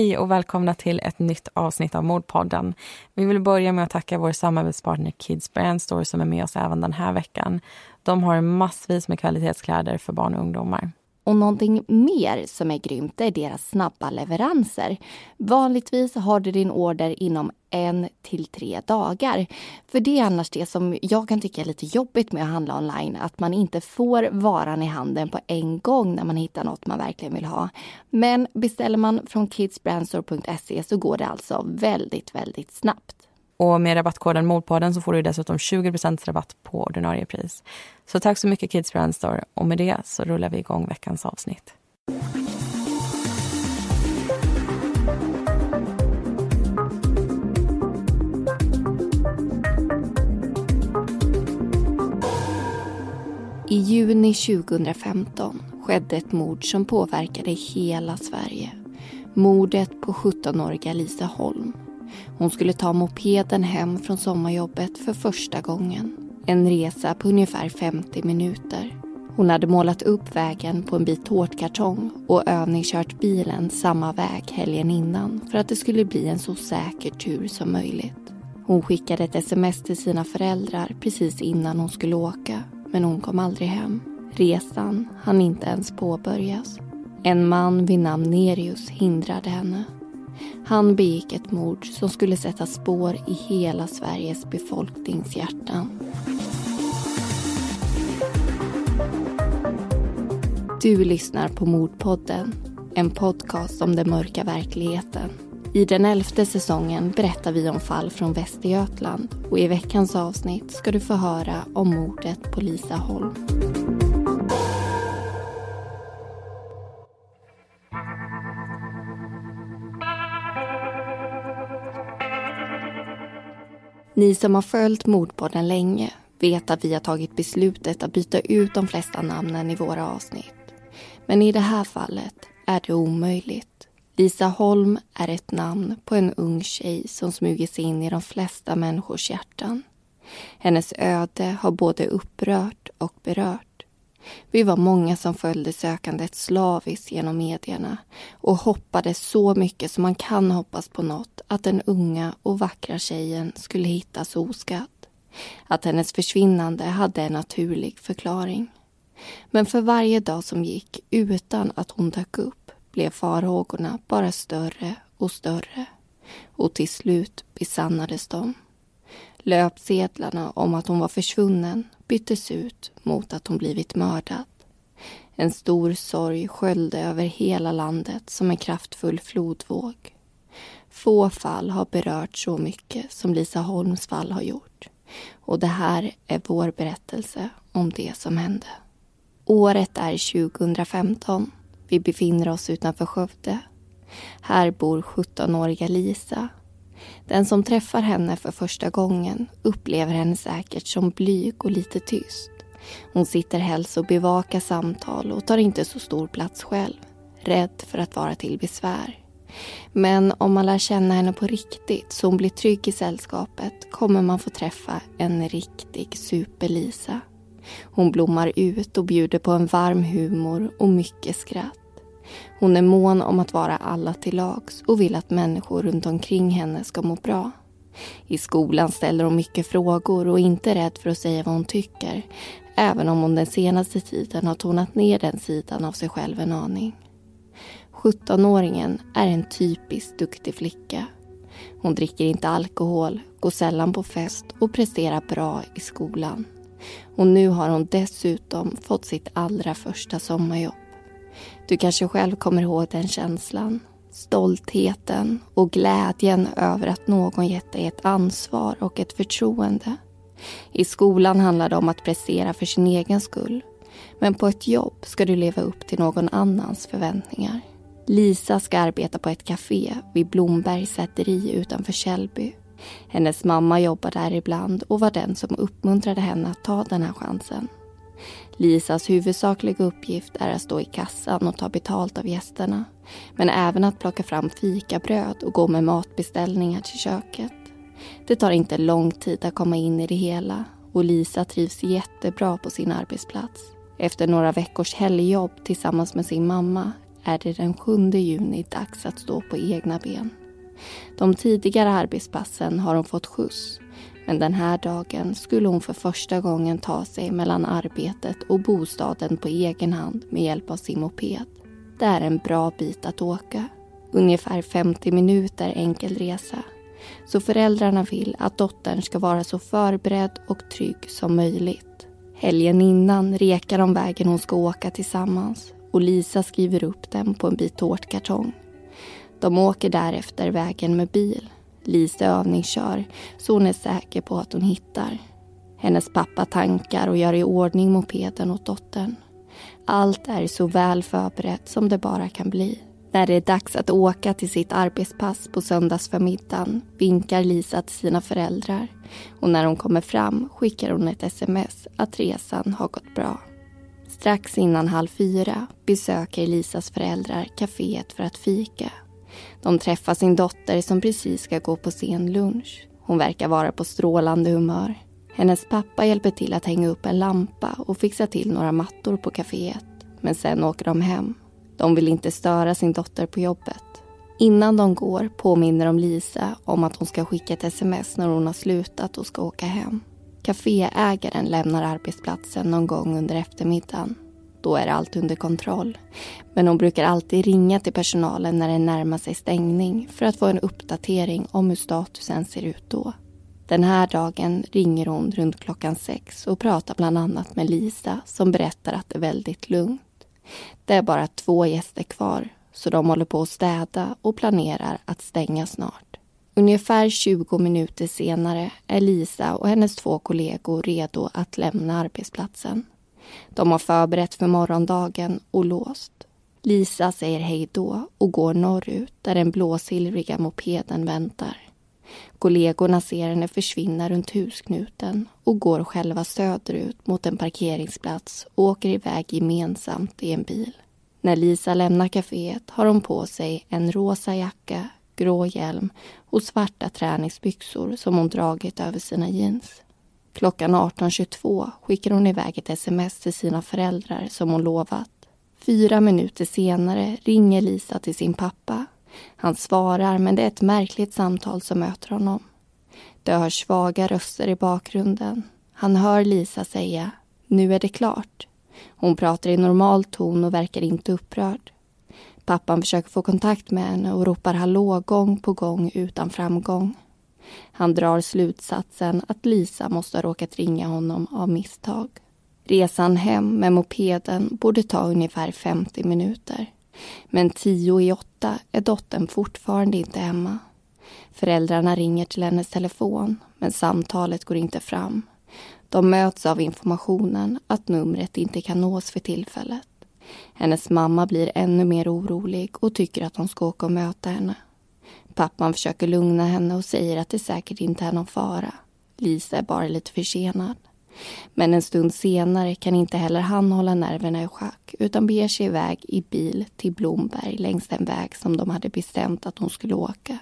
Hej och välkomna till ett nytt avsnitt av Mordpodden. Vi vill börja med att tacka vår samarbetspartner Kids Brand Store som är med oss även den här veckan. De har massvis med kvalitetskläder för barn och ungdomar. Och någonting mer som är grymt är deras snabba leveranser. Vanligtvis har du din order inom en till tre dagar. För det är annars det som jag kan tycka är lite jobbigt med att handla online. Att man inte får varan i handen på en gång när man hittar något man verkligen vill ha. Men beställer man från kidsbrandstore.se så går det alltså väldigt, väldigt snabbt. Och med rabattkoden Mordpodden så får du dessutom 20 rabatt på ordinarie pris. Så tack så mycket Kids Brand Store. Och med det så rullar vi igång veckans avsnitt. I juni 2015 skedde ett mord som påverkade hela Sverige. Mordet på 17-åriga Lisa Holm hon skulle ta mopeden hem från sommarjobbet för första gången. En resa på ungefär 50 minuter. Hon hade målat upp vägen på en bit tårtkartong och övningskört bilen samma väg helgen innan för att det skulle bli en så säker tur som möjligt. Hon skickade ett sms till sina föräldrar precis innan hon skulle åka men hon kom aldrig hem. Resan hann inte ens påbörjas. En man vid namn Nerius hindrade henne han begick ett mord som skulle sätta spår i hela Sveriges befolkningshjärtan. Du lyssnar på Mordpodden, en podcast om den mörka verkligheten. I den elfte säsongen berättar vi om fall från Västergötland och i veckans avsnitt ska du få höra om mordet på Lisa Holm. Ni som har följt Mordpodden länge vet att vi har tagit beslutet att byta ut de flesta namnen i våra avsnitt. Men i det här fallet är det omöjligt. Lisa Holm är ett namn på en ung tjej som smugit sig in i de flesta människors hjärtan. Hennes öde har både upprört och berört. Vi var många som följde sökandet slaviskt genom medierna och hoppades så mycket som man kan hoppas på något att den unga och vackra tjejen skulle hittas oskadd. Att hennes försvinnande hade en naturlig förklaring. Men för varje dag som gick utan att hon dök upp blev farhågorna bara större och större. Och till slut besannades de. Löpsedlarna om att hon var försvunnen byttes ut mot att hon blivit mördad. En stor sorg sköljde över hela landet som en kraftfull flodvåg. Få fall har berört så mycket som Lisa Holms fall har gjort. Och det här är vår berättelse om det som hände. Året är 2015. Vi befinner oss utanför Skövde. Här bor 17-åriga Lisa den som träffar henne för första gången upplever henne säkert som blyg och lite tyst. Hon sitter helst och bevakar samtal och tar inte så stor plats själv. Rädd för att vara till besvär. Men om man lär känna henne på riktigt så hon blir trygg i sällskapet kommer man få träffa en riktig super-Lisa. Hon blommar ut och bjuder på en varm humor och mycket skratt. Hon är mån om att vara alla till lags och vill att människor runt omkring henne ska må bra. I skolan ställer hon mycket frågor och är inte rädd för att säga vad hon tycker. Även om hon den senaste tiden har tonat ner den sidan av sig själv en aning. 17-åringen är en typiskt duktig flicka. Hon dricker inte alkohol, går sällan på fest och presterar bra i skolan. Och nu har hon dessutom fått sitt allra första sommarjobb. Du kanske själv kommer ihåg den känslan. Stoltheten och glädjen över att någon gett dig ett ansvar och ett förtroende. I skolan handlar det om att prestera för sin egen skull. Men på ett jobb ska du leva upp till någon annans förväntningar. Lisa ska arbeta på ett café vid Blombergs säteri utanför Källby. Hennes mamma jobbar där ibland och var den som uppmuntrade henne att ta den här chansen. Lisas huvudsakliga uppgift är att stå i kassan och ta betalt av gästerna. Men även att plocka fram fikabröd och gå med matbeställningar till köket. Det tar inte lång tid att komma in i det hela och Lisa trivs jättebra på sin arbetsplats. Efter några veckors helgjobb tillsammans med sin mamma är det den 7 juni dags att stå på egna ben. De tidigare arbetspassen har hon fått skjuts men den här dagen skulle hon för första gången ta sig mellan arbetet och bostaden på egen hand med hjälp av sin moped. Det är en bra bit att åka. Ungefär 50 minuter enkel resa. Så föräldrarna vill att dottern ska vara så förberedd och trygg som möjligt. Helgen innan rekar de vägen hon ska åka tillsammans och Lisa skriver upp den på en bit tårtkartong. De åker därefter vägen med bil. Lisa övningskör så hon är säker på att hon hittar. Hennes pappa tankar och gör i ordning mopeden åt dottern. Allt är så väl förberett som det bara kan bli. När det är dags att åka till sitt arbetspass på söndagsförmiddagen vinkar Lisa till sina föräldrar och när hon kommer fram skickar hon ett sms att resan har gått bra. Strax innan halv fyra besöker Lisas föräldrar kaféet för att fika. De träffar sin dotter som precis ska gå på sen lunch. Hon verkar vara på strålande humör. Hennes pappa hjälper till att hänga upp en lampa och fixa till några mattor på kaféet. Men sen åker de hem. De vill inte störa sin dotter på jobbet. Innan de går påminner de Lisa om att hon ska skicka ett sms när hon har slutat och ska åka hem. Caféägaren lämnar arbetsplatsen någon gång under eftermiddagen. Då är allt under kontroll. Men hon brukar alltid ringa till personalen när det närmar sig stängning för att få en uppdatering om hur statusen ser ut då. Den här dagen ringer hon runt klockan sex och pratar bland annat med Lisa som berättar att det är väldigt lugnt. Det är bara två gäster kvar så de håller på att städa och planerar att stänga snart. Ungefär 20 minuter senare är Lisa och hennes två kollegor redo att lämna arbetsplatsen. De har förberett för morgondagen och låst. Lisa säger hej då och går norrut där den blåsilvriga mopeden väntar. Kollegorna ser henne försvinna runt husknuten och går själva söderut mot en parkeringsplats och åker iväg gemensamt i en bil. När Lisa lämnar kaféet har hon på sig en rosa jacka, grå hjälm och svarta träningsbyxor som hon dragit över sina jeans. Klockan 18.22 skickar hon iväg ett sms till sina föräldrar som hon lovat. Fyra minuter senare ringer Lisa till sin pappa. Han svarar, men det är ett märkligt samtal som möter honom. Det hörs svaga röster i bakgrunden. Han hör Lisa säga ”Nu är det klart”. Hon pratar i normal ton och verkar inte upprörd. Pappan försöker få kontakt med henne och ropar hallå gång på gång utan framgång. Han drar slutsatsen att Lisa måste ha råkat ringa honom av misstag. Resan hem med mopeden borde ta ungefär 50 minuter. Men tio i åtta är dottern fortfarande inte hemma. Föräldrarna ringer till hennes telefon, men samtalet går inte fram. De möts av informationen att numret inte kan nås för tillfället. Hennes mamma blir ännu mer orolig och tycker att hon ska åka och möta henne. Pappan försöker lugna henne och säger att det säkert inte är någon fara. Lisa är bara lite försenad. Men en stund senare kan inte heller han hålla nerverna i schack utan beger sig iväg i bil till Blomberg längs den väg som de hade bestämt att hon skulle åka.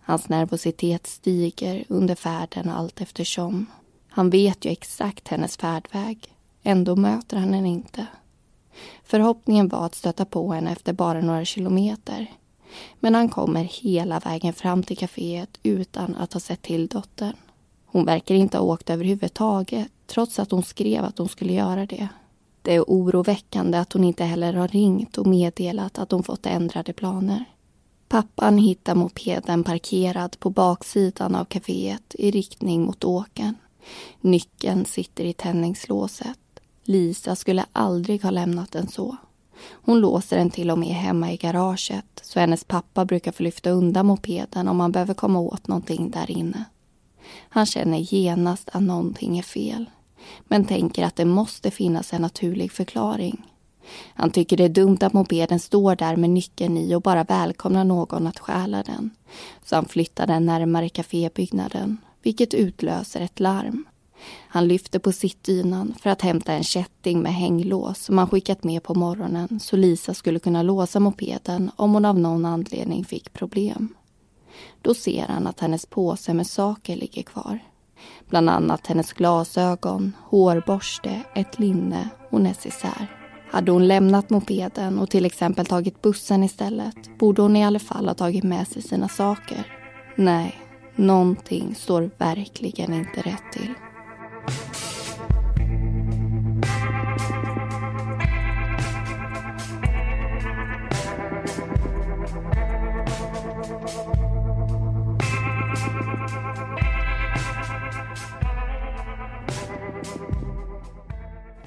Hans nervositet stiger under färden allt eftersom. Han vet ju exakt hennes färdväg. Ändå möter han henne inte. Förhoppningen var att stöta på henne efter bara några kilometer men han kommer hela vägen fram till kaféet utan att ha sett till dottern. Hon verkar inte ha åkt överhuvudtaget trots att hon skrev att hon skulle göra det. Det är oroväckande att hon inte heller har ringt och meddelat att hon fått ändrade planer. Pappan hittar mopeden parkerad på baksidan av kaféet i riktning mot åken. Nyckeln sitter i tändningslåset. Lisa skulle aldrig ha lämnat den så. Hon låser den till och med hemma i garaget så hennes pappa brukar få lyfta undan mopeden om han behöver komma åt någonting där inne. Han känner genast att någonting är fel men tänker att det måste finnas en naturlig förklaring. Han tycker det är dumt att mopeden står där med nyckeln i och bara välkomnar någon att stjäla den. Så han flyttar den närmare kafébyggnaden, vilket utlöser ett larm. Han lyfter på sittdynan för att hämta en kätting med hänglås som han skickat med på morgonen så Lisa skulle kunna låsa mopeden om hon av någon anledning fick problem. Då ser han att hennes påse med saker ligger kvar. Bland annat hennes glasögon, hårborste, ett linne och necessär. Hade hon lämnat mopeden och till exempel tagit bussen istället borde hon i alla fall ha tagit med sig sina saker. Nej, någonting står verkligen inte rätt till. Música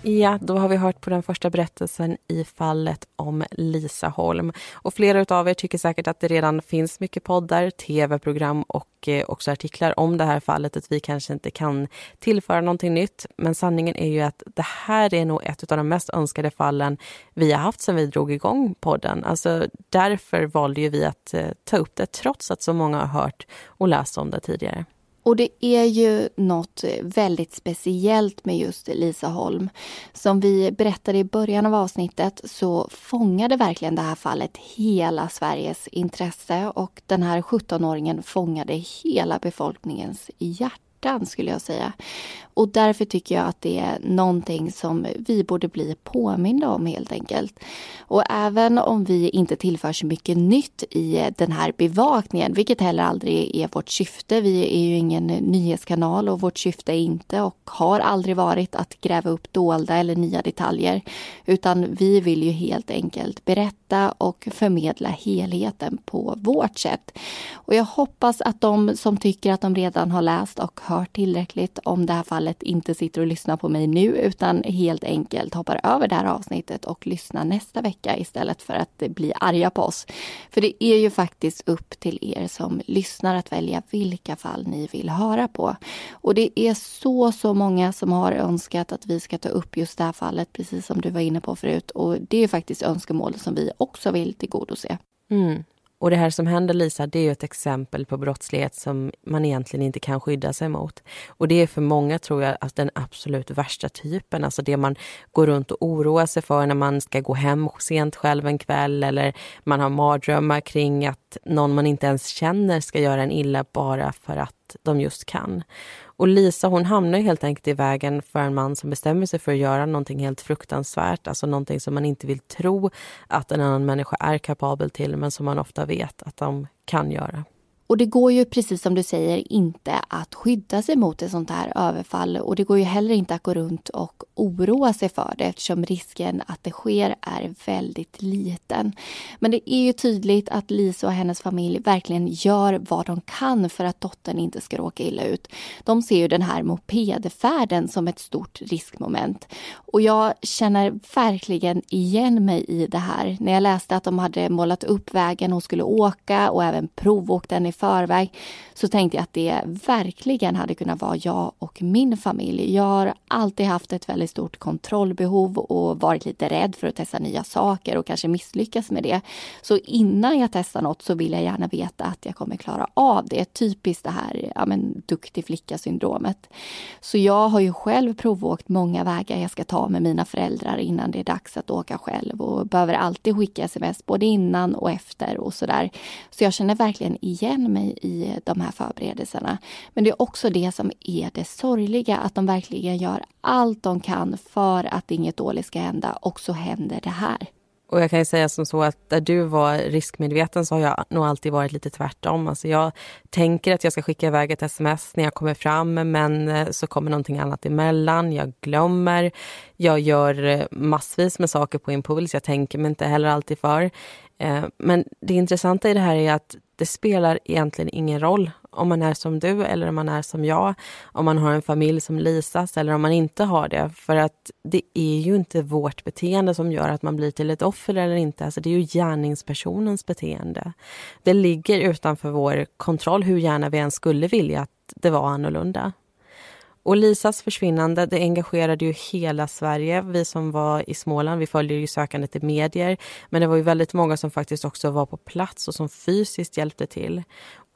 Ja, då har vi hört på den första berättelsen i fallet om Lisa Holm. Och flera av er tycker säkert att det redan finns mycket poddar, tv-program och eh, också artiklar om det här fallet, att vi kanske inte kan tillföra någonting nytt. Men sanningen är ju att det här är nog ett av de mest önskade fallen vi har haft sedan vi drog igång podden. Alltså därför valde ju vi att eh, ta upp det, trots att så många har hört och läst om det tidigare. Och det är ju något eh, väldigt speciellt med just Lisa Holm. Som vi berättade i början av avsnittet så fångade verkligen det här fallet hela Sveriges intresse och den här 17-åringen fångade hela befolkningens hjärta hjärtan skulle jag säga. Och därför tycker jag att det är någonting som vi borde bli påminda om helt enkelt. Och även om vi inte tillför så mycket nytt i eh, den här bevakningen, vilket heller aldrig är vårt syfte. Vi är ju ingen eh, nyhetskanal och vårt syfte är inte och har aldrig varit att gräva upp dolda eller nya detaljer. Utan vi vill ju helt enkelt berätta och förmedla helheten på vårt sätt. Och jag hoppas att de som tycker att de redan har läst och hört tillräckligt om det här fallet inte sitter och lyssnar på mig nu utan helt enkelt hoppar över det här avsnittet och lyssnar nästa vecka istället för att bli arga på oss. För det är ju faktiskt upp till er som lyssnar att välja vilka fall ni vill höra på. Och det är så, så många som har önskat att vi ska ta upp just det här fallet, precis som du var inne på förut. Och det är faktiskt önskemål som vi också vill tillgodose. Mm. Och det här som händer Lisa, det är ett exempel på brottslighet som man egentligen inte kan skydda sig mot. Och det är för många, tror jag, att den absolut värsta typen. Alltså det man går runt och oroar sig för när man ska gå hem sent själv en kväll eller man har mardrömmar kring att någon man inte ens känner ska göra en illa bara för att de just kan. Och Lisa hon hamnar helt enkelt i vägen för en man som bestämmer sig för att göra någonting helt fruktansvärt, alltså någonting som man inte vill tro att en annan människa är kapabel till, men som man ofta vet att de kan göra. Och det går ju precis som du säger inte att skydda sig mot ett sånt här överfall och det går ju heller inte att gå runt och oroa sig för det eftersom risken att det sker är väldigt liten. Men det är ju tydligt att Lisa och hennes familj verkligen gör vad de kan för att dottern inte ska råka illa ut. De ser ju den här mopedfärden som ett stort riskmoment. Och jag känner verkligen igen mig i det här. När jag läste att de hade målat upp vägen hon skulle åka och även provåkt den i förväg så tänkte jag att det verkligen hade kunnat vara jag och min familj. Jag har alltid haft ett väldigt stort kontrollbehov och varit lite rädd för att testa nya saker och kanske misslyckas med det. Så innan jag testar något så vill jag gärna veta att jag kommer klara av det. Typiskt det här ja, men, duktig flicka-syndromet. Så jag har ju själv provåkt många vägar jag ska ta med mina föräldrar innan det är dags att åka själv och behöver alltid skicka sms både innan och efter och sådär. Så jag känner verkligen igen mig i de här förberedelserna. Men det är också det som är det sorgliga, att de verkligen gör allt de kan för att inget dåligt ska hända och så händer det här. Och jag kan ju säga som så att där du var riskmedveten så har jag nog alltid varit lite tvärtom. Alltså jag tänker att jag ska skicka iväg ett sms när jag kommer fram men eh, så kommer någonting annat emellan. Jag glömmer. Jag gör eh, massvis med saker på impuls. Jag tänker mig inte heller alltid för. Eh, men det intressanta i det här är att det spelar egentligen ingen roll om man är som du eller om man är som jag, om man har en familj som Lisas eller om man inte har det. För att det är ju inte vårt beteende som gör att man blir till ett offer eller inte. Alltså det är ju gärningspersonens beteende. Det ligger utanför vår kontroll hur gärna vi än skulle vilja att det var annorlunda. Och Lisas försvinnande det engagerade ju hela Sverige. Vi som var i Småland vi följde ju sökandet i medier. Men det var ju väldigt många som faktiskt också var på plats och som fysiskt hjälpte till.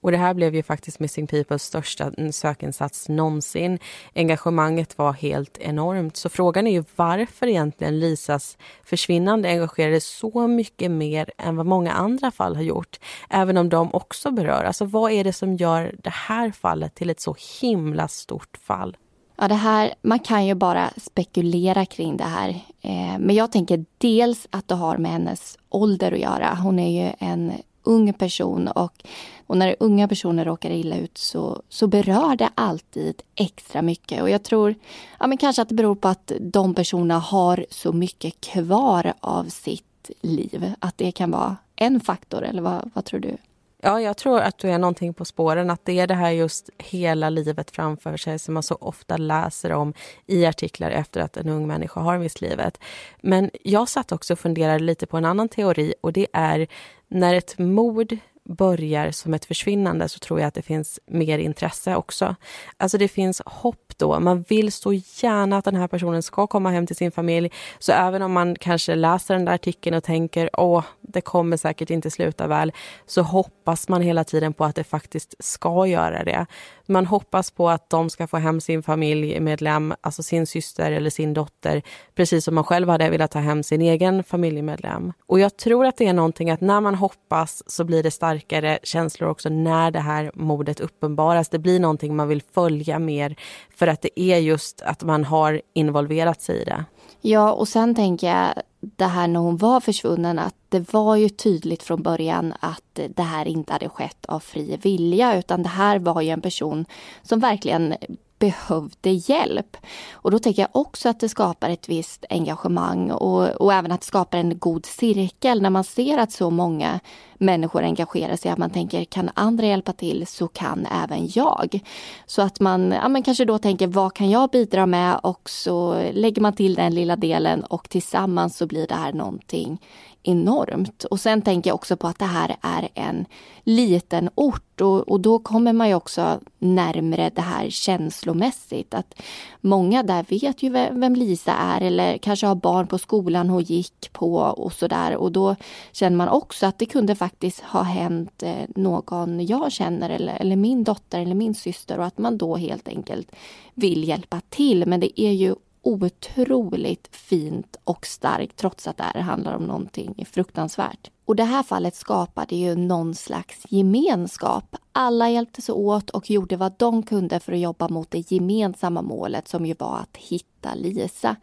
Och det här blev ju faktiskt Missing Peoples största sökinsats någonsin. Engagemanget var helt enormt. Så frågan är ju varför egentligen Lisas försvinnande engagerade så mycket mer än vad många andra fall har gjort. Även om de också berör. Alltså vad är det som gör det här fallet till ett så himla stort fall? Ja, det här, man kan ju bara spekulera kring det här. Eh, men jag tänker dels att det har med hennes ålder att göra. Hon är ju en ung person och, och när unga personer råkar illa ut så, så berör det alltid extra mycket. Och jag tror ja, men kanske att det beror på att de personerna har så mycket kvar av sitt liv. Att det kan vara en faktor, eller vad, vad tror du? Ja, jag tror att du är någonting på spåren. Att det är det här just hela livet framför sig som man så ofta läser om i artiklar efter att en ung människa har mist livet. Men jag satt också och funderade lite på en annan teori och det är när ett mord börjar som ett försvinnande så tror jag att det finns mer intresse också. Alltså det finns hopp då. Man vill så gärna att den här personen ska komma hem till sin familj. Så även om man kanske läser den där artikeln och tänker åh, det kommer säkert inte sluta väl, så hoppas man hela tiden på att det faktiskt ska göra det. Man hoppas på att de ska få hem sin familjemedlem, alltså sin syster eller sin dotter, precis som man själv hade velat ta hem sin egen familjemedlem. Och jag tror att det är någonting att när man hoppas så blir det starkare känslor också när det här mordet uppenbaras. Det blir någonting man vill följa mer för att det är just att man har involverat sig i det. Ja, och sen tänker jag det här när hon var försvunnen att det var ju tydligt från början att det här inte hade skett av fri vilja utan det här var ju en person som verkligen behövde hjälp. Och då tänker jag också att det skapar ett visst engagemang och, och även att det skapar en god cirkel när man ser att så många människor engagerar sig. Att man tänker, kan andra hjälpa till så kan även jag. Så att man ja, men kanske då tänker, vad kan jag bidra med? Och så lägger man till den lilla delen och tillsammans så blir det här någonting enormt. Och sen tänker jag också på att det här är en liten ort och, och då kommer man ju också närmre det här känslomässigt. Att många där vet ju vem Lisa är eller kanske har barn på skolan hon gick på och sådär. Och då känner man också att det kunde faktiskt ha hänt eh, någon jag känner eller, eller min dotter eller min syster och att man då helt enkelt vill hjälpa till. Men det är ju otroligt fint och starkt trots att det här handlar om någonting fruktansvärt. Och det här fallet skapade ju någon slags gemenskap. Alla hjälptes åt och gjorde vad de kunde för att jobba mot det gemensamma målet som ju var att hitta Lisa.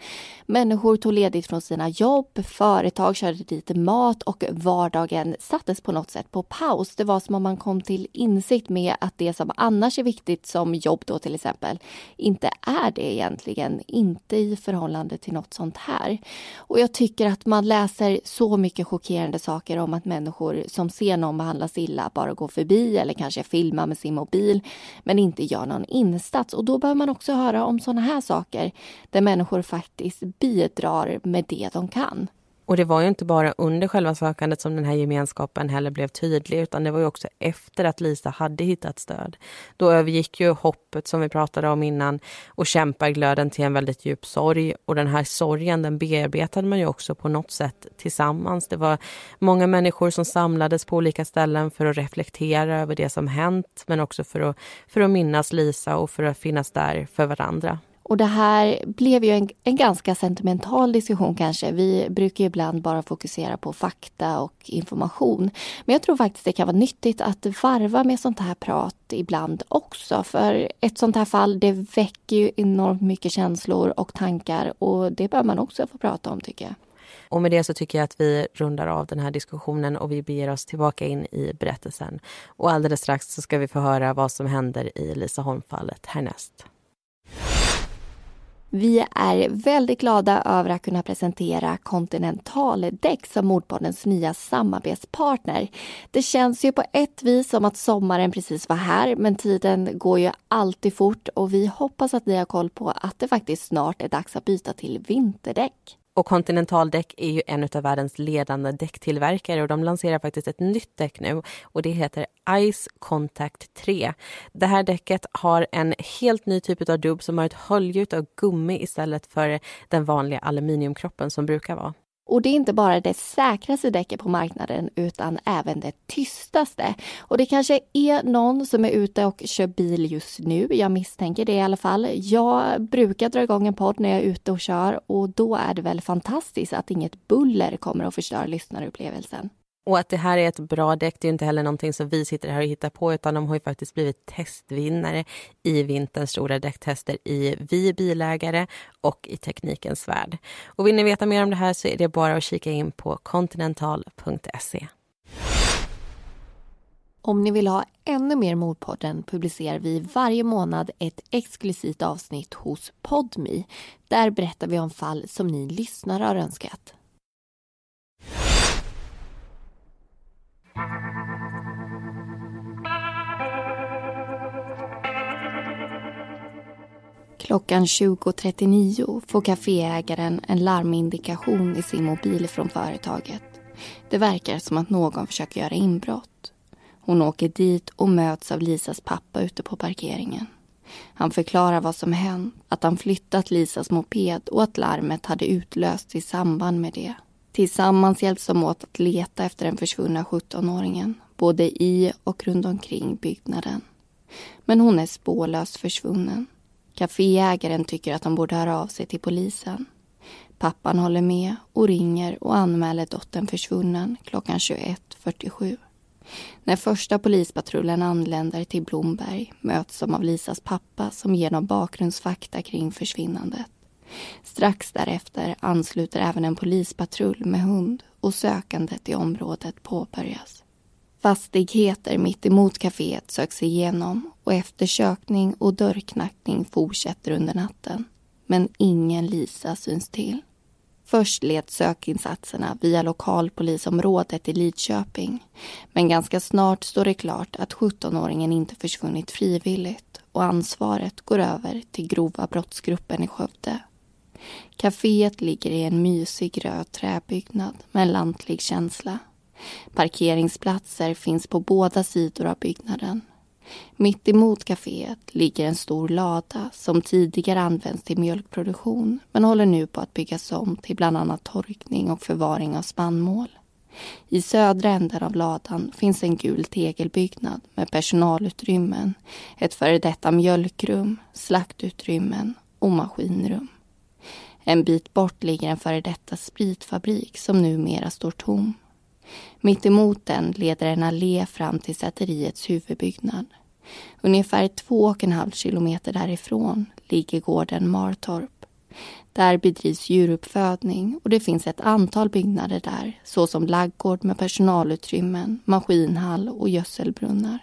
Människor tog ledigt från sina jobb, företag körde dit mat och vardagen sattes på något sätt på paus. Det var som om man kom till insikt med att det som annars är viktigt som jobb då till exempel inte är det egentligen, inte i förhållande till något sånt här. Och jag tycker att man läser så mycket chockerande saker saker om att människor som ser någon behandlas illa bara går förbi eller kanske filmar med sin mobil men inte gör någon insats. Och då behöver man också höra om sådana här saker där människor faktiskt bidrar med det de kan. Och det var ju inte bara under själva sökandet som den här gemenskapen heller blev tydlig, utan det var ju också efter att Lisa hade hittat stöd. Då övergick ju hoppet som vi pratade om innan och kämpaglöden till en väldigt djup sorg. Och den här sorgen, den bearbetade man ju också på något sätt tillsammans. Det var många människor som samlades på olika ställen för att reflektera över det som hänt, men också för att, för att minnas Lisa och för att finnas där för varandra. Och det här blev ju en, en, ganska sentimental diskussion kanske. Vi brukar ibland bara fokusera på fakta och information. Men jag tror faktiskt det kan vara nyttigt att varva med sånt här prat ibland också. För ett sånt här fall, det väcker ju enormt mycket känslor och tankar och det bör man också få prata om tycker jag. Och med det så tycker jag att vi rundar av den här diskussionen och vi beger oss tillbaka in i berättelsen. Och alldeles strax så ska vi få höra vad som händer i Lisa Holm-fallet härnäst. Vi är väldigt glada över att kunna presentera Continental Däck som Mordpoddens nya samarbetspartner. Det känns ju på ett vis som att sommaren precis var här men tiden går ju alltid fort och vi hoppas att ni har koll på att det faktiskt snart är dags att byta till vinterdäck. Och Continental däck är ju en av världens ledande däcktillverkare och de lanserar faktiskt ett nytt däck nu och det heter Ice Contact 3. Det här däcket har en helt ny typ av dubb som har ett höljut av gummi istället för den vanliga aluminiumkroppen som brukar vara. Och det är inte bara det säkraste däcket på marknaden utan även det tystaste. Och det kanske är någon som är ute och kör bil just nu. Jag misstänker det i alla fall. Jag brukar dra igång en podd när jag är ute och kör och då är det väl fantastiskt att inget buller kommer att förstöra lyssnarupplevelsen. Och att det här är ett bra däck, det är inte heller någonting som vi sitter här och hittar på, utan de har ju faktiskt blivit testvinnare i vinterns stora däcktester i Vi bilägare och i Teknikens värld. Och vill ni veta mer om det här så är det bara att kika in på continental.se. Om ni vill ha ännu mer Mordpodden publicerar vi varje månad ett exklusivt avsnitt hos Podmi. Där berättar vi om fall som ni lyssnare har önskat. Klockan 20.39 får kaféägaren en larmindikation i sin mobil från företaget. Det verkar som att någon försöker göra inbrott. Hon åker dit och möts av Lisas pappa ute på parkeringen. Han förklarar vad som hänt, att han flyttat Lisas moped och att larmet hade utlösts i samband med det. Tillsammans hjälps de åt att leta efter den försvunna 17-åringen, både i och runt omkring byggnaden. Men hon är spårlöst försvunnen. Caféägaren tycker att de borde höra av sig till polisen. Pappan håller med och ringer och anmäler dottern försvunnen klockan 21.47. När första polispatrullen anländer till Blomberg möts de av Lisas pappa som ger dem bakgrundsfakta kring försvinnandet. Strax därefter ansluter även en polispatrull med hund och sökandet i området påbörjas. Fastigheter mitt emot kaféet söks igenom och eftersökning och dörrknackning fortsätter under natten. Men ingen Lisa syns till. Först leds sökinsatserna via lokalpolisområdet i Lidköping. Men ganska snart står det klart att 17-åringen inte försvunnit frivilligt och ansvaret går över till grova brottsgruppen i Skövde. Caféet ligger i en mysig röd träbyggnad med en lantlig känsla. Parkeringsplatser finns på båda sidor av byggnaden. Mitt emot kaféet ligger en stor lada som tidigare använts till mjölkproduktion men håller nu på att byggas om till bland annat torkning och förvaring av spannmål. I södra änden av ladan finns en gul tegelbyggnad med personalutrymmen, ett före detta mjölkrum, slaktutrymmen och maskinrum. En bit bort ligger en före detta spritfabrik som numera står tom. Mitt emot den leder en allé fram till säteriets huvudbyggnad. Ungefär två och en halv kilometer därifrån ligger gården Martorp. Där bedrivs djuruppfödning och det finns ett antal byggnader där såsom laggård med personalutrymmen, maskinhall och gödselbrunnar.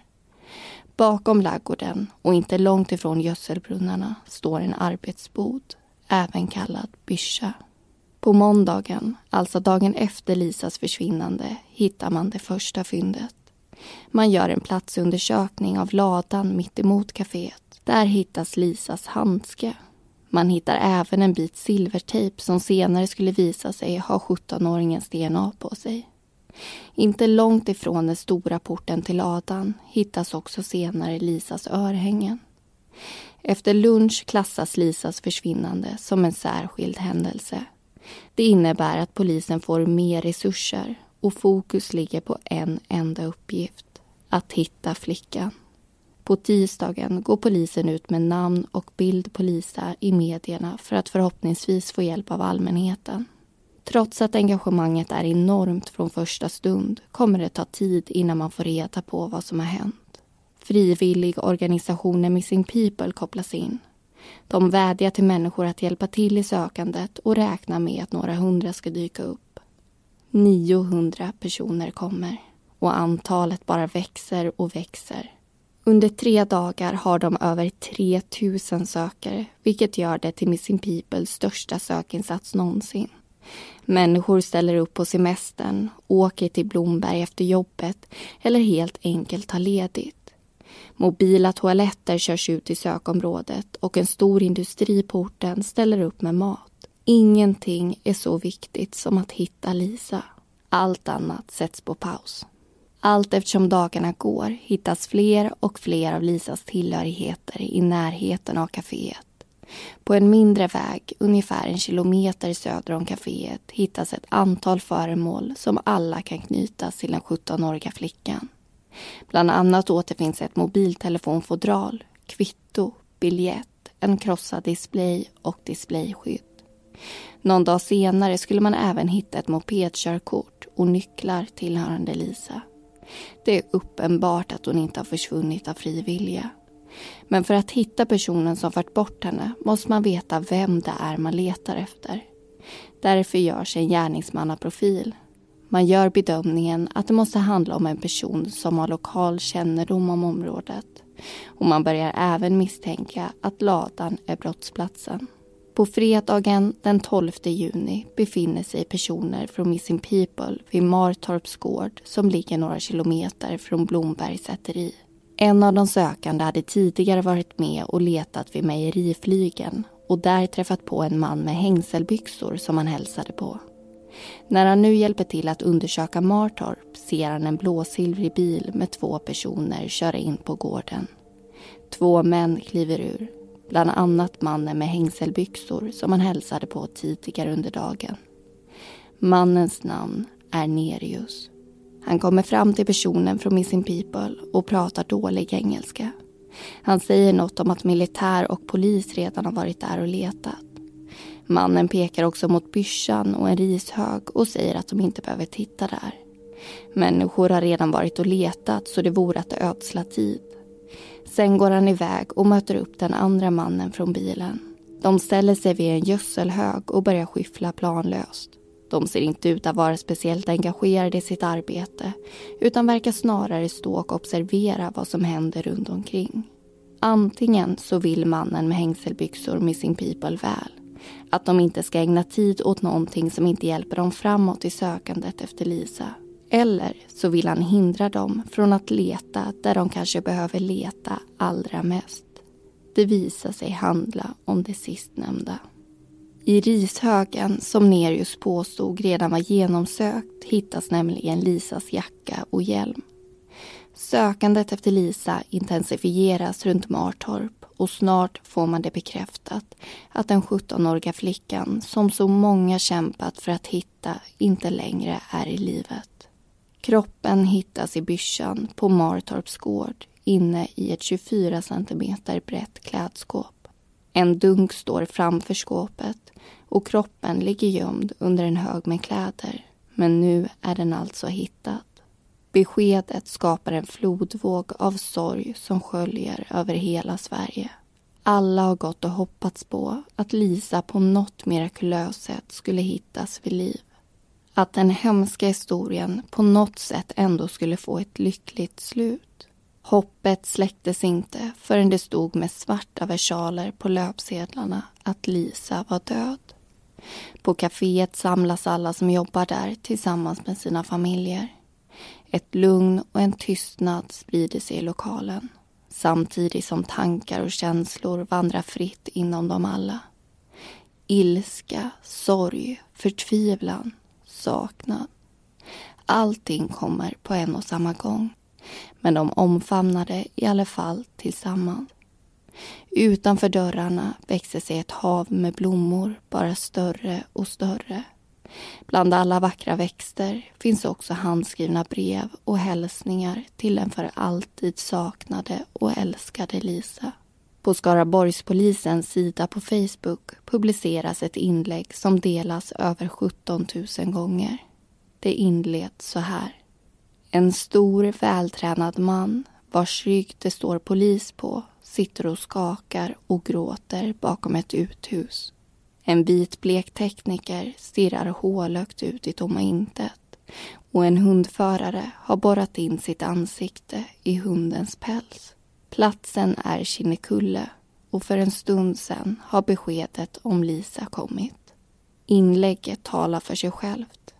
Bakom laggården och inte långt ifrån gödselbrunnarna står en arbetsbod även kallad Byscha. På måndagen, alltså dagen efter Lisas försvinnande, hittar man det första fyndet. Man gör en platsundersökning av ladan mitt emot kaféet. Där hittas Lisas handske. Man hittar även en bit silvertejp som senare skulle visa sig ha 17-åringens DNA på sig. Inte långt ifrån den stora porten till ladan hittas också senare Lisas örhängen. Efter lunch klassas Lisas försvinnande som en särskild händelse. Det innebär att polisen får mer resurser och fokus ligger på en enda uppgift. Att hitta flickan. På tisdagen går polisen ut med namn och bild på Lisa i medierna för att förhoppningsvis få hjälp av allmänheten. Trots att engagemanget är enormt från första stund kommer det ta tid innan man får reda på vad som har hänt. Frivilligorganisationen Missing People kopplas in. De vädjar till människor att hjälpa till i sökandet och räknar med att några hundra ska dyka upp. 900 personer kommer och antalet bara växer och växer. Under tre dagar har de över 3000 sökare vilket gör det till Missing Peoples största sökinsats någonsin. Människor ställer upp på semestern, åker till Blomberg efter jobbet eller helt enkelt tar ledigt. Mobila toaletter körs ut i sökområdet och en stor industri på orten ställer upp med mat. Ingenting är så viktigt som att hitta Lisa. Allt annat sätts på paus. Allt eftersom dagarna går hittas fler och fler av Lisas tillhörigheter i närheten av kaféet. På en mindre väg, ungefär en kilometer söder om kaféet hittas ett antal föremål som alla kan knytas till den 17-åriga flickan. Bland annat återfinns ett mobiltelefonfodral, kvitto, biljett, en krossad display och displayskydd. Någon dag senare skulle man även hitta ett mopedkörkort och nycklar tillhörande Lisa. Det är uppenbart att hon inte har försvunnit av fri vilja. Men för att hitta personen som fört bort henne måste man veta vem det är man letar efter. Därför görs en gärningsmannaprofil. Man gör bedömningen att det måste handla om en person som har lokal kännedom om området. Och man börjar även misstänka att ladan är brottsplatsen. På fredagen den 12 juni befinner sig personer från Missing People vid Martorps gård som ligger några kilometer från Blombergs säteri. En av de sökande hade tidigare varit med och letat vid mejeriflygen och där träffat på en man med hängselbyxor som han hälsade på. När han nu hjälper till att undersöka Martorp ser han en blåsilvrig bil med två personer köra in på gården. Två män kliver ur, bland annat mannen med hängselbyxor som han hälsade på tidigare under dagen. Mannens namn är Nerius. Han kommer fram till personen från Missing People och pratar dålig engelska. Han säger något om att militär och polis redan har varit där och letat. Mannen pekar också mot byssan och en rishög och säger att de inte behöver titta där. Människor har redan varit och letat så det vore att ödsla tid. Sen går han iväg och möter upp den andra mannen från bilen. De ställer sig vid en gödselhög och börjar skyffla planlöst. De ser inte ut att vara speciellt engagerade i sitt arbete utan verkar snarare stå och observera vad som händer runt omkring. Antingen så vill mannen med hängselbyxor Missing People väl. Att de inte ska ägna tid åt någonting som inte hjälper dem framåt i sökandet efter Lisa. Eller så vill han hindra dem från att leta där de kanske behöver leta allra mest. Det visar sig handla om det sistnämnda. I rishögen, som Nerius påstod redan var genomsökt, hittas nämligen Lisas jacka och hjälm. Sökandet efter Lisa intensifieras runt Martorp och snart får man det bekräftat att den 17-åriga flickan som så många kämpat för att hitta inte längre är i livet. Kroppen hittas i byssjan på Martorps gård inne i ett 24 centimeter brett klädskåp. En dunk står framför skåpet och kroppen ligger gömd under en hög med kläder. Men nu är den alltså hittad. Beskedet skapar en flodvåg av sorg som sköljer över hela Sverige. Alla har gått och hoppats på att Lisa på något mirakulöst sätt skulle hittas vid liv. Att den hemska historien på något sätt ändå skulle få ett lyckligt slut. Hoppet släcktes inte förrän det stod med svarta versaler på löpsedlarna att Lisa var död. På kaféet samlas alla som jobbar där tillsammans med sina familjer. Ett lugn och en tystnad sprider sig i lokalen samtidigt som tankar och känslor vandrar fritt inom dem alla. Ilska, sorg, förtvivlan, saknad. Allting kommer på en och samma gång. Men de omfamnade i alla fall tillsammans. Utanför dörrarna växer sig ett hav med blommor, bara större och större. Bland alla vackra växter finns också handskrivna brev och hälsningar till den för alltid saknade och älskade Lisa. På Skaraborgspolisens sida på Facebook publiceras ett inlägg som delas över 17 000 gånger. Det inleds så här. En stor vältränad man vars rygg det står polis på sitter och skakar och gråter bakom ett uthus. En vitblek tekniker stirrar hålögt ut i tomma intet och en hundförare har borrat in sitt ansikte i hundens päls. Platsen är Kinnekulle och för en stund sedan har beskedet om Lisa kommit. Inlägget talar för sig självt.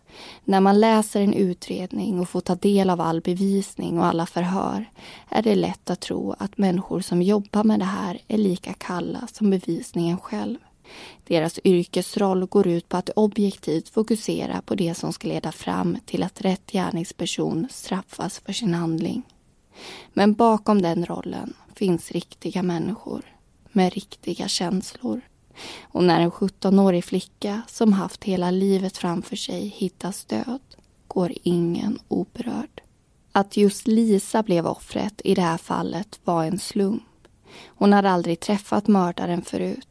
När man läser en utredning och får ta del av all bevisning och alla förhör är det lätt att tro att människor som jobbar med det här är lika kalla som bevisningen själv. Deras yrkesroll går ut på att objektivt fokusera på det som ska leda fram till att rätt gärningsperson straffas för sin handling. Men bakom den rollen finns riktiga människor med riktiga känslor. Och när en 17-årig flicka som haft hela livet framför sig hittas död går ingen oberörd. Att just Lisa blev offret i det här fallet var en slump. Hon hade aldrig träffat mördaren förut.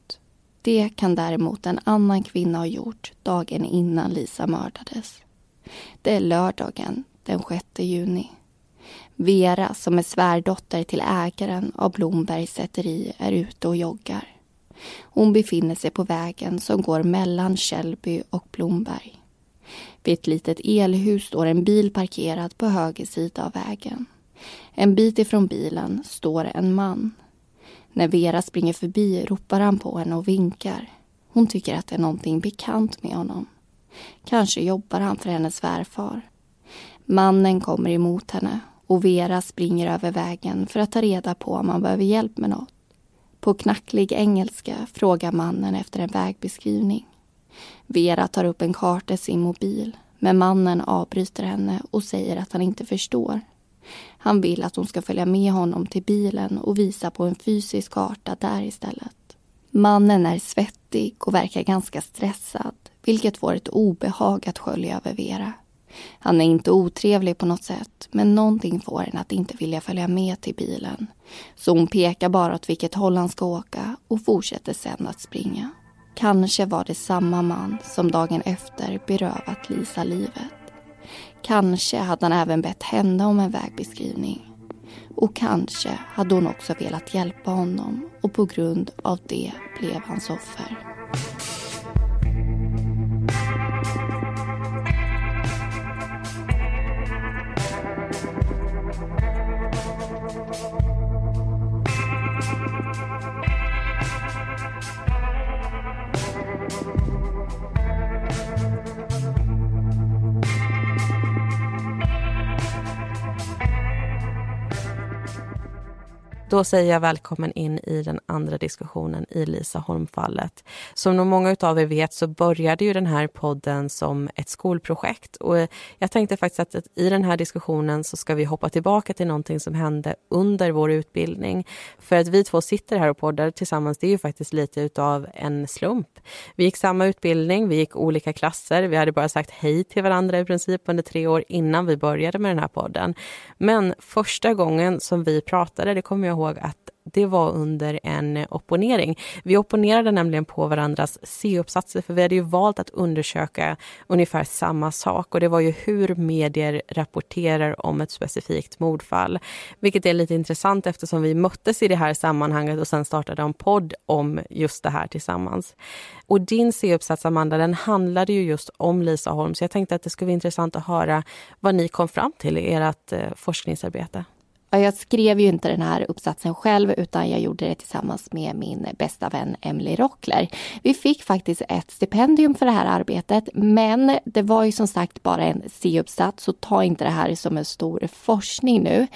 Det kan däremot en annan kvinna ha gjort dagen innan Lisa mördades. Det är lördagen den 6 juni. Vera, som är svärdotter till ägaren av Blombergs säteri, är ute och joggar. Hon befinner sig på vägen som går mellan Källby och Blomberg. Vid ett litet elhus står en bil parkerad på höger sida av vägen. En bit ifrån bilen står en man. När Vera springer förbi ropar han på henne och vinkar. Hon tycker att det är någonting bekant med honom. Kanske jobbar han för hennes svärfar. Mannen kommer emot henne och Vera springer över vägen för att ta reda på om han behöver hjälp med något. På knacklig engelska frågar mannen efter en vägbeskrivning. Vera tar upp en karta i sin mobil men mannen avbryter henne och säger att han inte förstår. Han vill att hon ska följa med honom till bilen och visa på en fysisk karta där istället. Mannen är svettig och verkar ganska stressad vilket får ett obehag att skölja över Vera. Han är inte otrevlig på något sätt men någonting får henne att inte vilja följa med till bilen. Så hon pekar bara åt vilket håll han ska åka och fortsätter sen att springa. Kanske var det samma man som dagen efter berövat Lisa livet. Kanske hade han även bett henne om en vägbeskrivning. Och kanske hade hon också velat hjälpa honom och på grund av det blev hans offer. Då säger jag välkommen in i den andra diskussionen i Lisa Holm-fallet. Som nog många av er vet så började ju den här podden som ett skolprojekt och eh, jag tänkte faktiskt att i den här diskussionen så ska vi hoppa tillbaka till någonting som hände under vår utbildning. För att vi två sitter här och poddar tillsammans, det är ju faktiskt lite utav en slump. Vi gick samma utbildning, vi gick olika klasser, vi hade bara sagt hej till varandra i princip under tre år innan vi började med den här podden. Men första gången som vi pratade, det kommer jag ihåg att det var under en opponering. Vi opponerade nämligen på varandras C-uppsatser för vi hade ju valt att undersöka ungefär samma sak och det var ju hur medier rapporterar om ett specifikt mordfall. Vilket är lite intressant eftersom vi möttes i det här sammanhanget och sen startade en podd om just det här tillsammans. Och din C-uppsats Amanda, den handlade ju just om Lisa Holm så jag tänkte att det skulle vara intressant att höra vad ni kom fram till i ert eh, forskningsarbete. Jag skrev ju inte den här uppsatsen själv utan jag gjorde det tillsammans med min bästa vän Emily Rockler. Vi fick faktiskt ett stipendium för det här arbetet men det var ju som sagt bara en C-uppsats så ta inte det här som en stor forskning nu.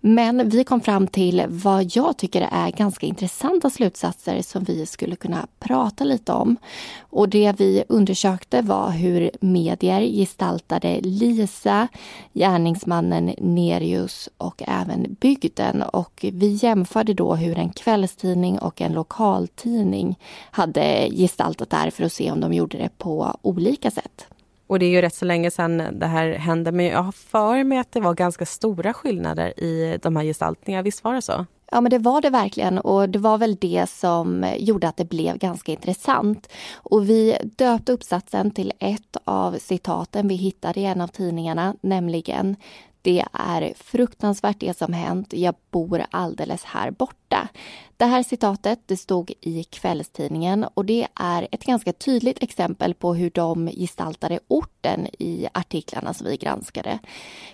Men vi kom fram till vad jag tycker är ganska intressanta slutsatser som vi skulle kunna prata lite om. Och det vi undersökte var hur medier gestaltade Lisa, gärningsmannen Nerius och även även bygden och vi jämförde då hur en kvällstidning och en lokaltidning hade gestaltat det här för att se om de gjorde det på olika sätt. Och det är ju rätt så länge sedan det här hände men jag har för mig att det var ganska stora skillnader i de här gestaltningarna, visst var det så? Ja men det var det verkligen och det var väl det som gjorde att det blev ganska intressant. Och vi döpte uppsatsen till ett av citaten vi hittade i en av tidningarna, nämligen det är fruktansvärt det som hänt. Jag bor alldeles här borta. Det här citatet det stod i kvällstidningen och det är ett ganska tydligt exempel på hur de gestaltade orten i artiklarna som vi granskade.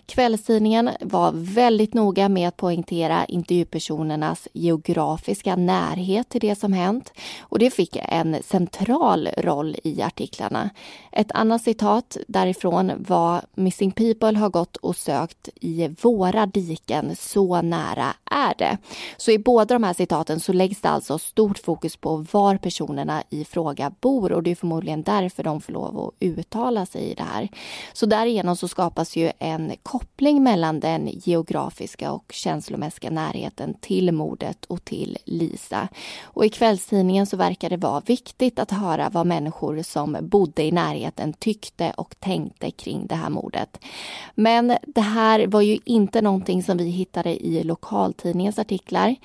Kvällstidningen var väldigt noga med att poängtera intervjupersonernas geografiska närhet till det som hänt och det fick en central roll i artiklarna. Ett annat citat därifrån var Missing People har gått och sökt i våra diken, så nära är det. Så i båda de här citaten så läggs det alltså stort fokus på var personerna i fråga bor och det är förmodligen därför de får lov att uttala sig i det här. Så därigenom så skapas ju en koppling mellan den geografiska och känslomässiga närheten till mordet och till Lisa. Och i kvällstidningen så verkar det vara viktigt att höra vad människor som bodde i närheten tyckte och tänkte kring det här mordet. Men det här här var ju inte någonting som vi hittade i lokaltidningens artiklar.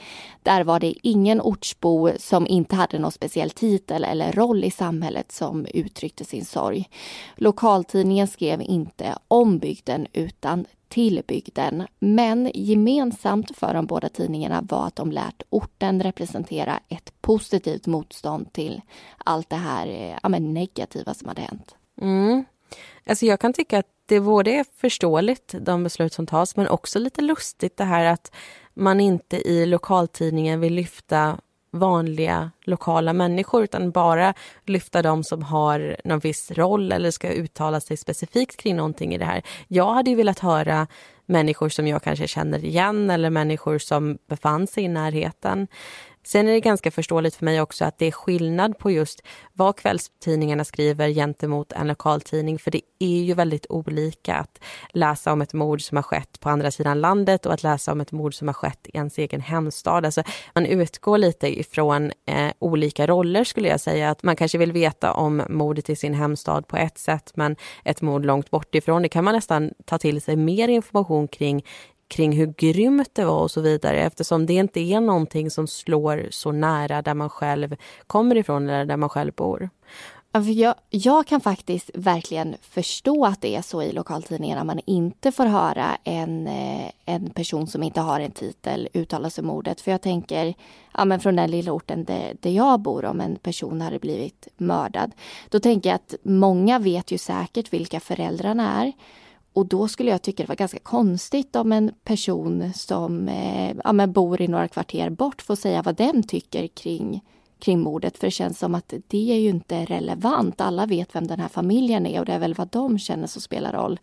Där var det ingen ortsbo som inte hade någon speciell titel eller roll i samhället som uttryckte sin sorg. Lokaltidningen skrev inte om bygden utan till bygden. Men gemensamt för de båda tidningarna var att de lärt orten representera ett positivt motstånd till allt det här eh, ja, men negativa som hade hänt. Mm. Alltså jag kan tycka att det både är förståeligt, de beslut som tas, men också lite lustigt det här att man inte i lokaltidningen vill lyfta vanliga lokala människor utan bara lyfta dem som har någon viss roll eller ska uttala sig specifikt kring någonting i det här. Jag hade ju velat höra människor som jag kanske känner igen eller människor som befann sig i närheten. Sen är det ganska förståeligt för mig också att det är skillnad på just vad kvällstidningarna skriver gentemot en lokaltidning, för det är ju väldigt olika att läsa om ett mord som har skett på andra sidan landet och att läsa om ett mord som har skett i ens egen hemstad. Alltså, man utgår lite ifrån eh, olika roller skulle jag säga. Att man kanske vill veta om mordet i sin hemstad på ett sätt, men ett mord långt bortifrån det kan man nästan ta till sig mer information kring kring hur grymt det var och så vidare eftersom det inte är någonting som slår så nära där man själv kommer ifrån eller där man själv bor. Jag, jag kan faktiskt verkligen förstå att det är så i lokaltidningarna. Man inte får höra en, eh, en person som inte har en titel uttala sig om mordet. För jag tänker, ja men från den lilla orten där, där jag bor, om en person hade blivit mördad. Då tänker jag att många vet ju säkert vilka föräldrarna är. Och då skulle jag tycka det var ganska konstigt om en person som eh, ja, bor i några kvarter bort får säga vad den tycker kring kring mordet för det känns som att det är ju inte relevant. Alla vet vem den här familjen är och det är väl vad de känner som spelar roll.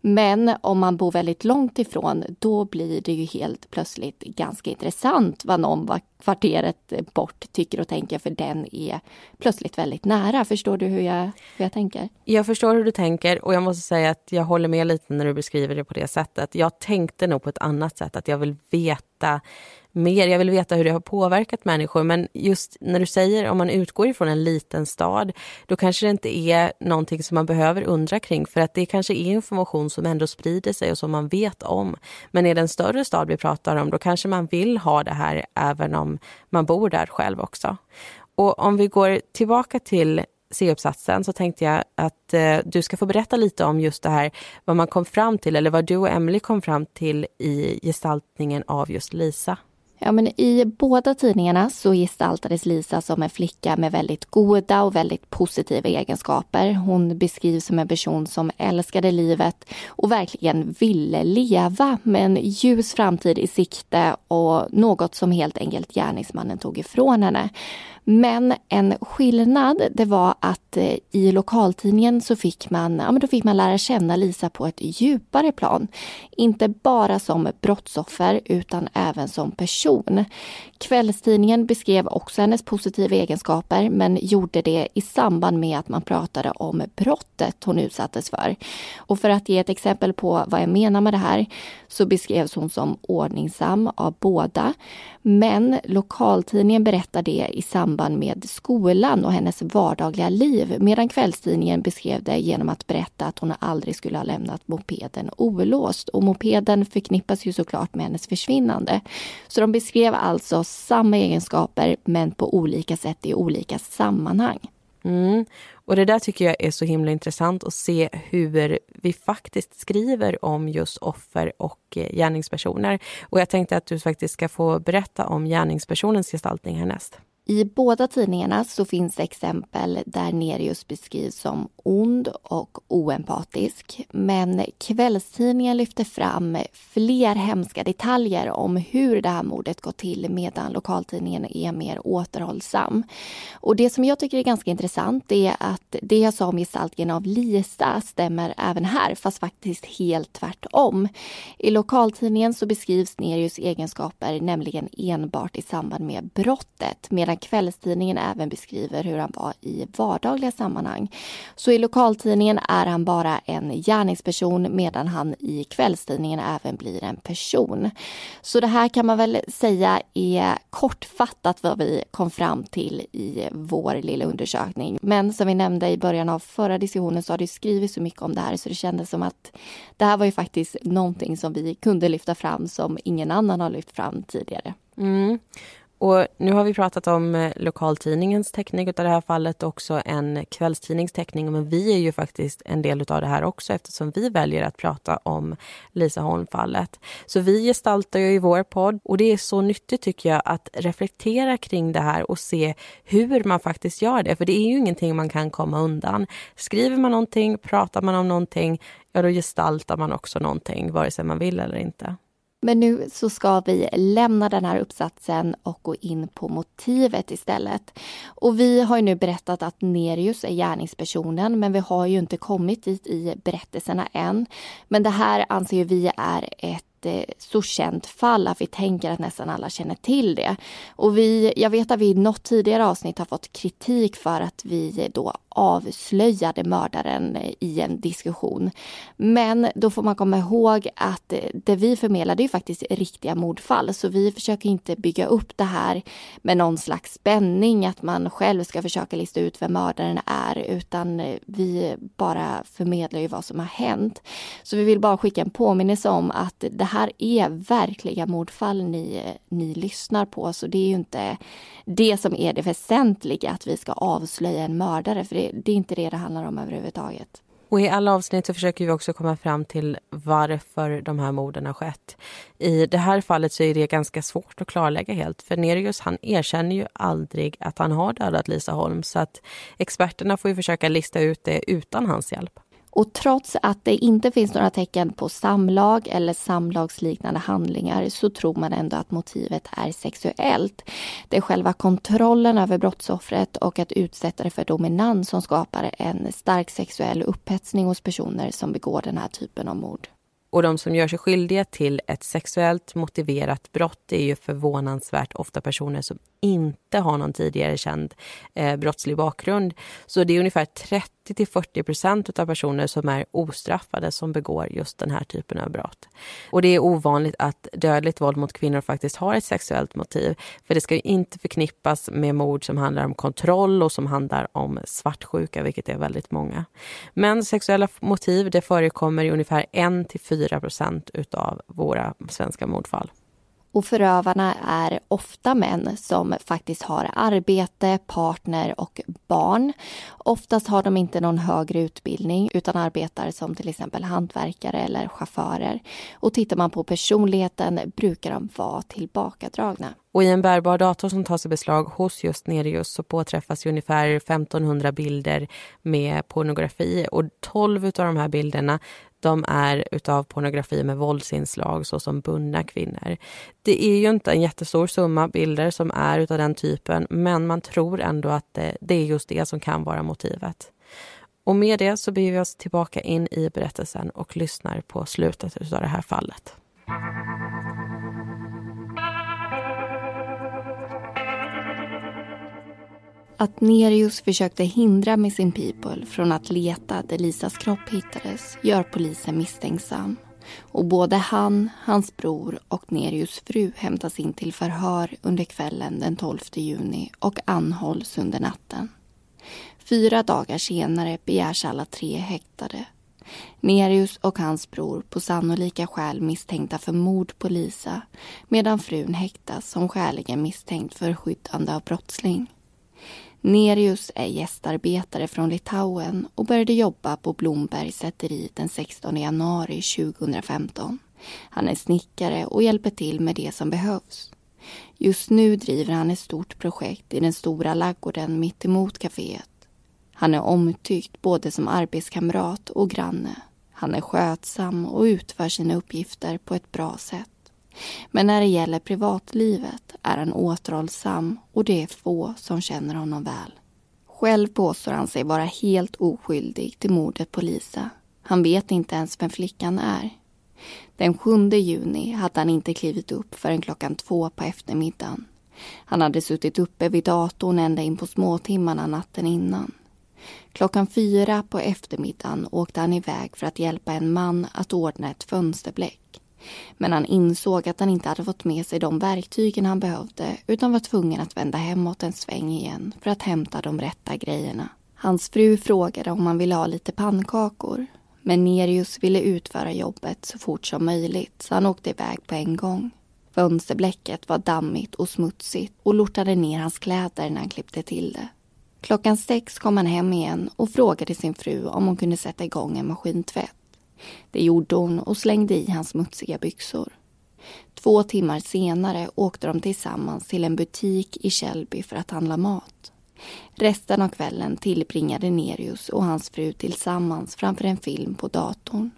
Men om man bor väldigt långt ifrån då blir det ju helt plötsligt ganska intressant vad någon var kvarteret bort tycker och tänker för den är plötsligt väldigt nära. Förstår du hur jag, hur jag tänker? Jag förstår hur du tänker och jag måste säga att jag håller med lite när du beskriver det på det sättet. Jag tänkte nog på ett annat sätt, att jag vill veta mer. Jag vill veta hur det har påverkat människor. Men just när du säger om man utgår ifrån en liten stad, då kanske det inte är någonting som man behöver undra kring. För att det kanske är information som ändå sprider sig och som man vet om. Men är det en större stad vi pratar om, då kanske man vill ha det här även om man bor där själv också. Och om vi går tillbaka till C-uppsatsen så tänkte jag att eh, du ska få berätta lite om just det här, vad man kom fram till eller vad du och Emily kom fram till i gestaltningen av just Lisa. Ja, men I båda tidningarna så gestaltades Lisa som en flicka med väldigt goda och väldigt positiva egenskaper. Hon beskrivs som en person som älskade livet och verkligen ville leva med en ljus framtid i sikte och något som helt enkelt gärningsmannen tog ifrån henne. Men en skillnad det var att eh, i lokaltidningen så fick man, ja, men då fick man lära känna Lisa på ett djupare plan. Inte bara som brottsoffer utan även som person. Kvällstidningen beskrev också hennes positiva egenskaper men gjorde det i samband med att man pratade om brottet hon utsattes för. Och för att ge ett exempel på vad jag menar med det här så beskrevs hon som ordningsam av båda. Men lokaltidningen berättar det i samband med skolan och hennes vardagliga liv medan kvällstidningen beskrev det genom att berätta att hon aldrig skulle ha lämnat mopeden olåst. Och mopeden förknippas ju såklart med hennes försvinnande. Så de beskrev alltså samma egenskaper men på olika sätt i olika sammanhang. Mm. Och det där tycker jag är så himla intressant att se hur vi faktiskt skriver om just offer och eh, gärningspersoner. Och jag tänkte att du faktiskt ska få berätta om gärningspersonens gestaltning härnäst. I båda tidningarna så finns det exempel där Nerius beskrivs som ond och oempatisk. Men kvällstidningen lyfter fram fler hemska detaljer om hur det här mordet gått till medan lokaltidningen är mer återhållsam. Och det som jag tycker är ganska intressant är att det jag sa om gestaltningen av Lisa stämmer även här, fast faktiskt helt tvärtom. I lokaltidningen så beskrivs Nerius egenskaper nämligen enbart i samband med brottet medan här kvällstidningen även beskriver hur han var i vardagliga sammanhang. Så i lokaltidningen är han bara en gärningsperson medan han i kvällstidningen även blir en person. Så det här kan man väl säga är kortfattat vad vi kom fram till i vår lilla undersökning. Men som vi nämnde i början av förra diskussionen så har det skrivits så mycket om det här så det kändes som att det här var ju faktiskt någonting som vi kunde lyfta fram som ingen annan har lyft fram tidigare. Mm. Och nu har vi pratat om eh, lokaltidningens täckning av det här fallet och också en kvällstidningstäckning. Men vi är ju faktiskt en del av det här också eftersom vi väljer att prata om Lisa Holm-fallet. Så vi gestaltar ju i vår podd och det är så nyttigt tycker jag att reflektera kring det här och se hur man faktiskt gör det. För det är ju ingenting man kan komma undan. Skriver man någonting, pratar man om någonting, ja då gestaltar man också någonting vare sig man vill eller inte. Men nu så ska vi lämna den här uppsatsen och gå in på motivet istället. Och vi har ju nu berättat att Nerius är gärningspersonen men vi har ju inte kommit dit i berättelserna än. Men det här anser vi är ett eh, så känt fall att vi tänker att nästan alla känner till det. Och vi, jag vet att vi i något tidigare avsnitt har fått kritik för att vi då avslöjade mördaren i en diskussion. Men då får man komma ihåg att det vi förmedlar är faktiskt riktiga mordfall så vi försöker inte bygga upp det här med någon slags spänning att man själv ska försöka lista ut vem mördaren är utan vi bara förmedlar ju vad som har hänt. Så vi vill bara skicka en påminnelse om att det här är verkliga mordfall ni, ni lyssnar på så det är ju inte det som är det väsentliga att vi ska avslöja en mördare för det det, är inte det det handlar om överhuvudtaget. Och I alla avsnitt så försöker vi också komma fram till varför de här morden har skett. I det här fallet så är det ganska svårt att klarlägga helt. För Nerius han erkänner ju aldrig att han har dödat Lisa Holm så att experterna får ju försöka lista ut det utan hans hjälp. Och trots att det inte finns några tecken på samlag eller samlagsliknande handlingar så tror man ändå att motivet är sexuellt. Det är själva kontrollen över brottsoffret och att utsätta det för dominans som skapar en stark sexuell upphetsning hos personer som begår den här typen av mord. Och de som gör sig skyldiga till ett sexuellt motiverat brott är ju förvånansvärt ofta personer som inte har någon tidigare känd eh, brottslig bakgrund. Så det är ungefär 30 till 40 procent av personer som är ostraffade som begår just den här typen av brott. Och det är ovanligt att dödligt våld mot kvinnor faktiskt har ett sexuellt motiv. För det ska ju inte förknippas med mord som handlar om kontroll och som handlar om svartsjuka, vilket är väldigt många. Men sexuella motiv det förekommer i ungefär 1 till 4 procent utav våra svenska mordfall. Och förövarna är ofta män som faktiskt har arbete, partner och barn. Oftast har de inte någon högre utbildning utan arbetar som till exempel hantverkare eller chaufförer. Och tittar man på personligheten brukar de vara tillbakadragna. Och i en bärbar dator som tas i beslag hos just Nerius så påträffas ungefär 1500 bilder med pornografi och 12 av de här bilderna de är utav pornografi med våldsinslag såsom bundna kvinnor. Det är ju inte en jättestor summa bilder som är utav den typen men man tror ändå att det, det är just det som kan vara motivet. Och med det så beger vi oss tillbaka in i berättelsen och lyssnar på slutet utav det här fallet. Att Nerius försökte hindra Missing People från att leta där Lisas kropp hittades gör polisen misstänksam. Och både han, hans bror och Nerius fru hämtas in till förhör under kvällen den 12 juni och anhålls under natten. Fyra dagar senare begärs alla tre häktade. Nerius och hans bror på sannolika skäl misstänkta för mord på Lisa medan frun häktas som skäligen misstänkt för skyddande av brottsling. Nerius är gästarbetare från Litauen och började jobba på Blombergs säteri den 16 januari 2015. Han är snickare och hjälper till med det som behövs. Just nu driver han ett stort projekt i den stora laggården mittemot kaféet. Han är omtyckt både som arbetskamrat och granne. Han är skötsam och utför sina uppgifter på ett bra sätt. Men när det gäller privatlivet är han återhållsam och det är få som känner honom väl. Själv påstår han sig vara helt oskyldig till mordet på Lisa. Han vet inte ens vem flickan är. Den 7 juni hade han inte klivit upp förrän klockan två på eftermiddagen. Han hade suttit uppe vid datorn ända in på småtimmarna natten innan. Klockan fyra på eftermiddagen åkte han iväg för att hjälpa en man att ordna ett fönsterbläck. Men han insåg att han inte hade fått med sig de verktygen han behövde utan var tvungen att vända hemåt en sväng igen för att hämta de rätta grejerna. Hans fru frågade om han ville ha lite pannkakor. Men Nerius ville utföra jobbet så fort som möjligt så han åkte iväg på en gång. Fönsterblecket var dammigt och smutsigt och lortade ner hans kläder när han klippte till det. Klockan sex kom han hem igen och frågade sin fru om hon kunde sätta igång en maskintvätt. Det gjorde hon och slängde i hans smutsiga byxor. Två timmar senare åkte de tillsammans till en butik i Källby för att handla mat. Resten av kvällen tillbringade Nerius och hans fru tillsammans framför en film på datorn.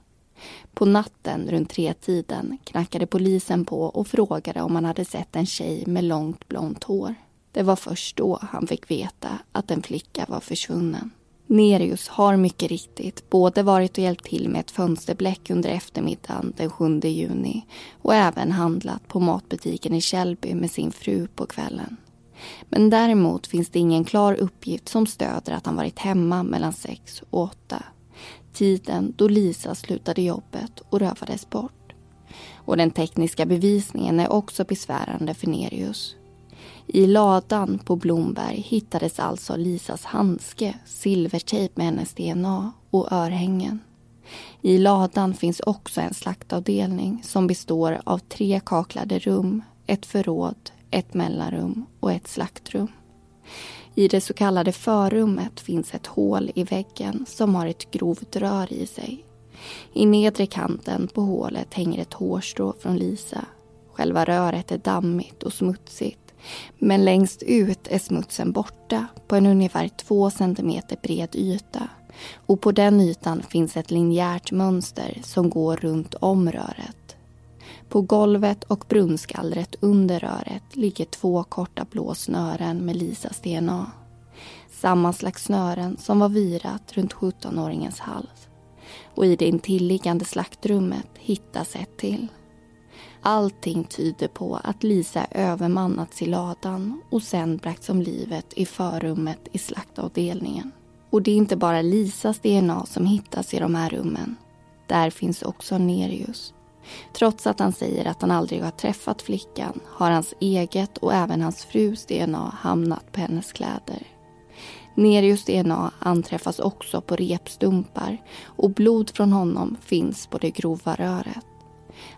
På natten runt tretiden knackade polisen på och frågade om han hade sett en tjej med långt blont hår. Det var först då han fick veta att en flicka var försvunnen. Nerius har mycket riktigt både varit och hjälpt till med ett fönsterbläck under eftermiddagen den 7 juni och även handlat på matbutiken i Källby med sin fru på kvällen. Men däremot finns det ingen klar uppgift som stöder att han varit hemma mellan sex och åtta. Tiden då Lisa slutade jobbet och rövades bort. Och den tekniska bevisningen är också besvärande för Nerius. I ladan på Blomberg hittades alltså Lisas handske, silvertejp med hennes DNA och örhängen. I ladan finns också en slaktavdelning som består av tre kaklade rum, ett förråd, ett mellanrum och ett slaktrum. I det så kallade förrummet finns ett hål i väggen som har ett grovt rör i sig. I nedre kanten på hålet hänger ett hårstrå från Lisa. Själva röret är dammigt och smutsigt men längst ut är smutsen borta på en ungefär två centimeter bred yta. Och på den ytan finns ett linjärt mönster som går runt om röret. På golvet och brunskallret under röret ligger två korta blå snören med Lisas DNA. Samma slags snören som var virat runt 17-åringens hals. Och i det intilliggande slaktrummet hittas ett till. Allting tyder på att Lisa övermannats i ladan och sen bragts om livet i förrummet i slaktavdelningen. Och det är inte bara Lisas DNA som hittas i de här rummen. Där finns också Nerius. Trots att han säger att han aldrig har träffat flickan har hans eget och även hans frus DNA hamnat på hennes kläder. Nerius DNA anträffas också på repstumpar och blod från honom finns på det grova röret.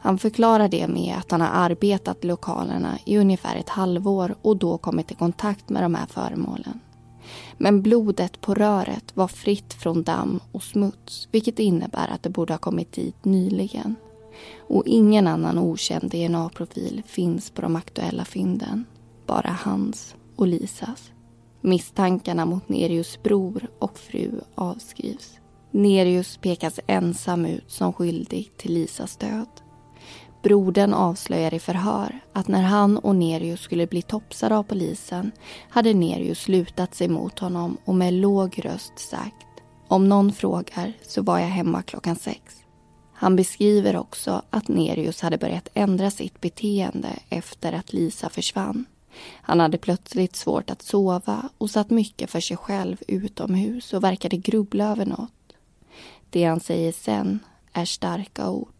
Han förklarar det med att han har arbetat i lokalerna i ungefär ett halvår och då kommit i kontakt med de här föremålen. Men blodet på röret var fritt från damm och smuts vilket innebär att det borde ha kommit dit nyligen. Och ingen annan okänd DNA-profil finns på de aktuella fynden. Bara hans och Lisas. Misstankarna mot Nerius bror och fru avskrivs. Nerius pekas ensam ut som skyldig till Lisas död. Brodern avslöjar i förhör att när han och Nerius skulle bli topsade av polisen hade Nerius lutat sig mot honom och med låg röst sagt Om någon frågar så var jag hemma klockan sex. Han beskriver också att Nerius hade börjat ändra sitt beteende efter att Lisa försvann. Han hade plötsligt svårt att sova och satt mycket för sig själv utomhus och verkade grubbla över något. Det han säger sen är starka ord.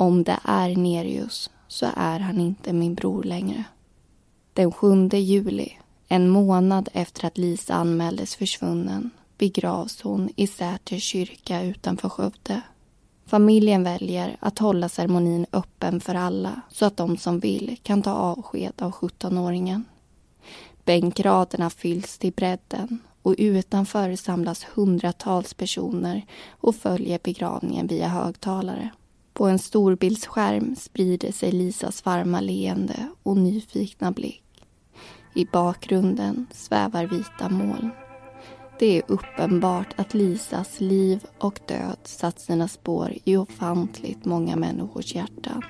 Om det är Nerius så är han inte min bror längre. Den 7 juli, en månad efter att Lisa anmäldes försvunnen begravs hon i Säters kyrka utanför Skövde. Familjen väljer att hålla ceremonin öppen för alla så att de som vill kan ta avsked av 17-åringen. Bänkraderna fylls till bredden och utanför samlas hundratals personer och följer begravningen via högtalare. På en storbildsskärm sprider sig Lisas varma leende och nyfikna blick. I bakgrunden svävar vita moln. Det är uppenbart att Lisas liv och död satt sina spår i ofantligt många människors hjärtan.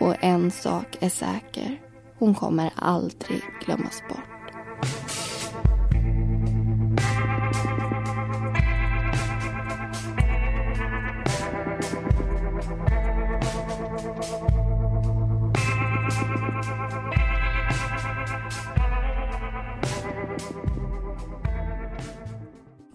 Och en sak är säker. Hon kommer aldrig glömmas bort.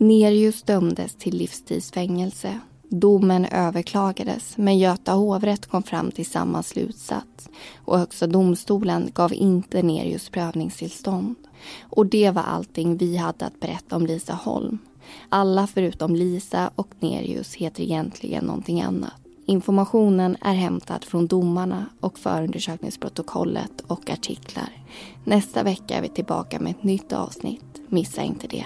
Nerius dömdes till livstidsfängelse. Domen överklagades men Göta hovrätt kom fram till samma slutsats och Högsta domstolen gav inte Nerius prövningstillstånd. Och det var allting vi hade att berätta om Lisa Holm. Alla förutom Lisa och Nerius heter egentligen någonting annat. Informationen är hämtad från domarna och förundersökningsprotokollet och artiklar. Nästa vecka är vi tillbaka med ett nytt avsnitt. Missa inte det.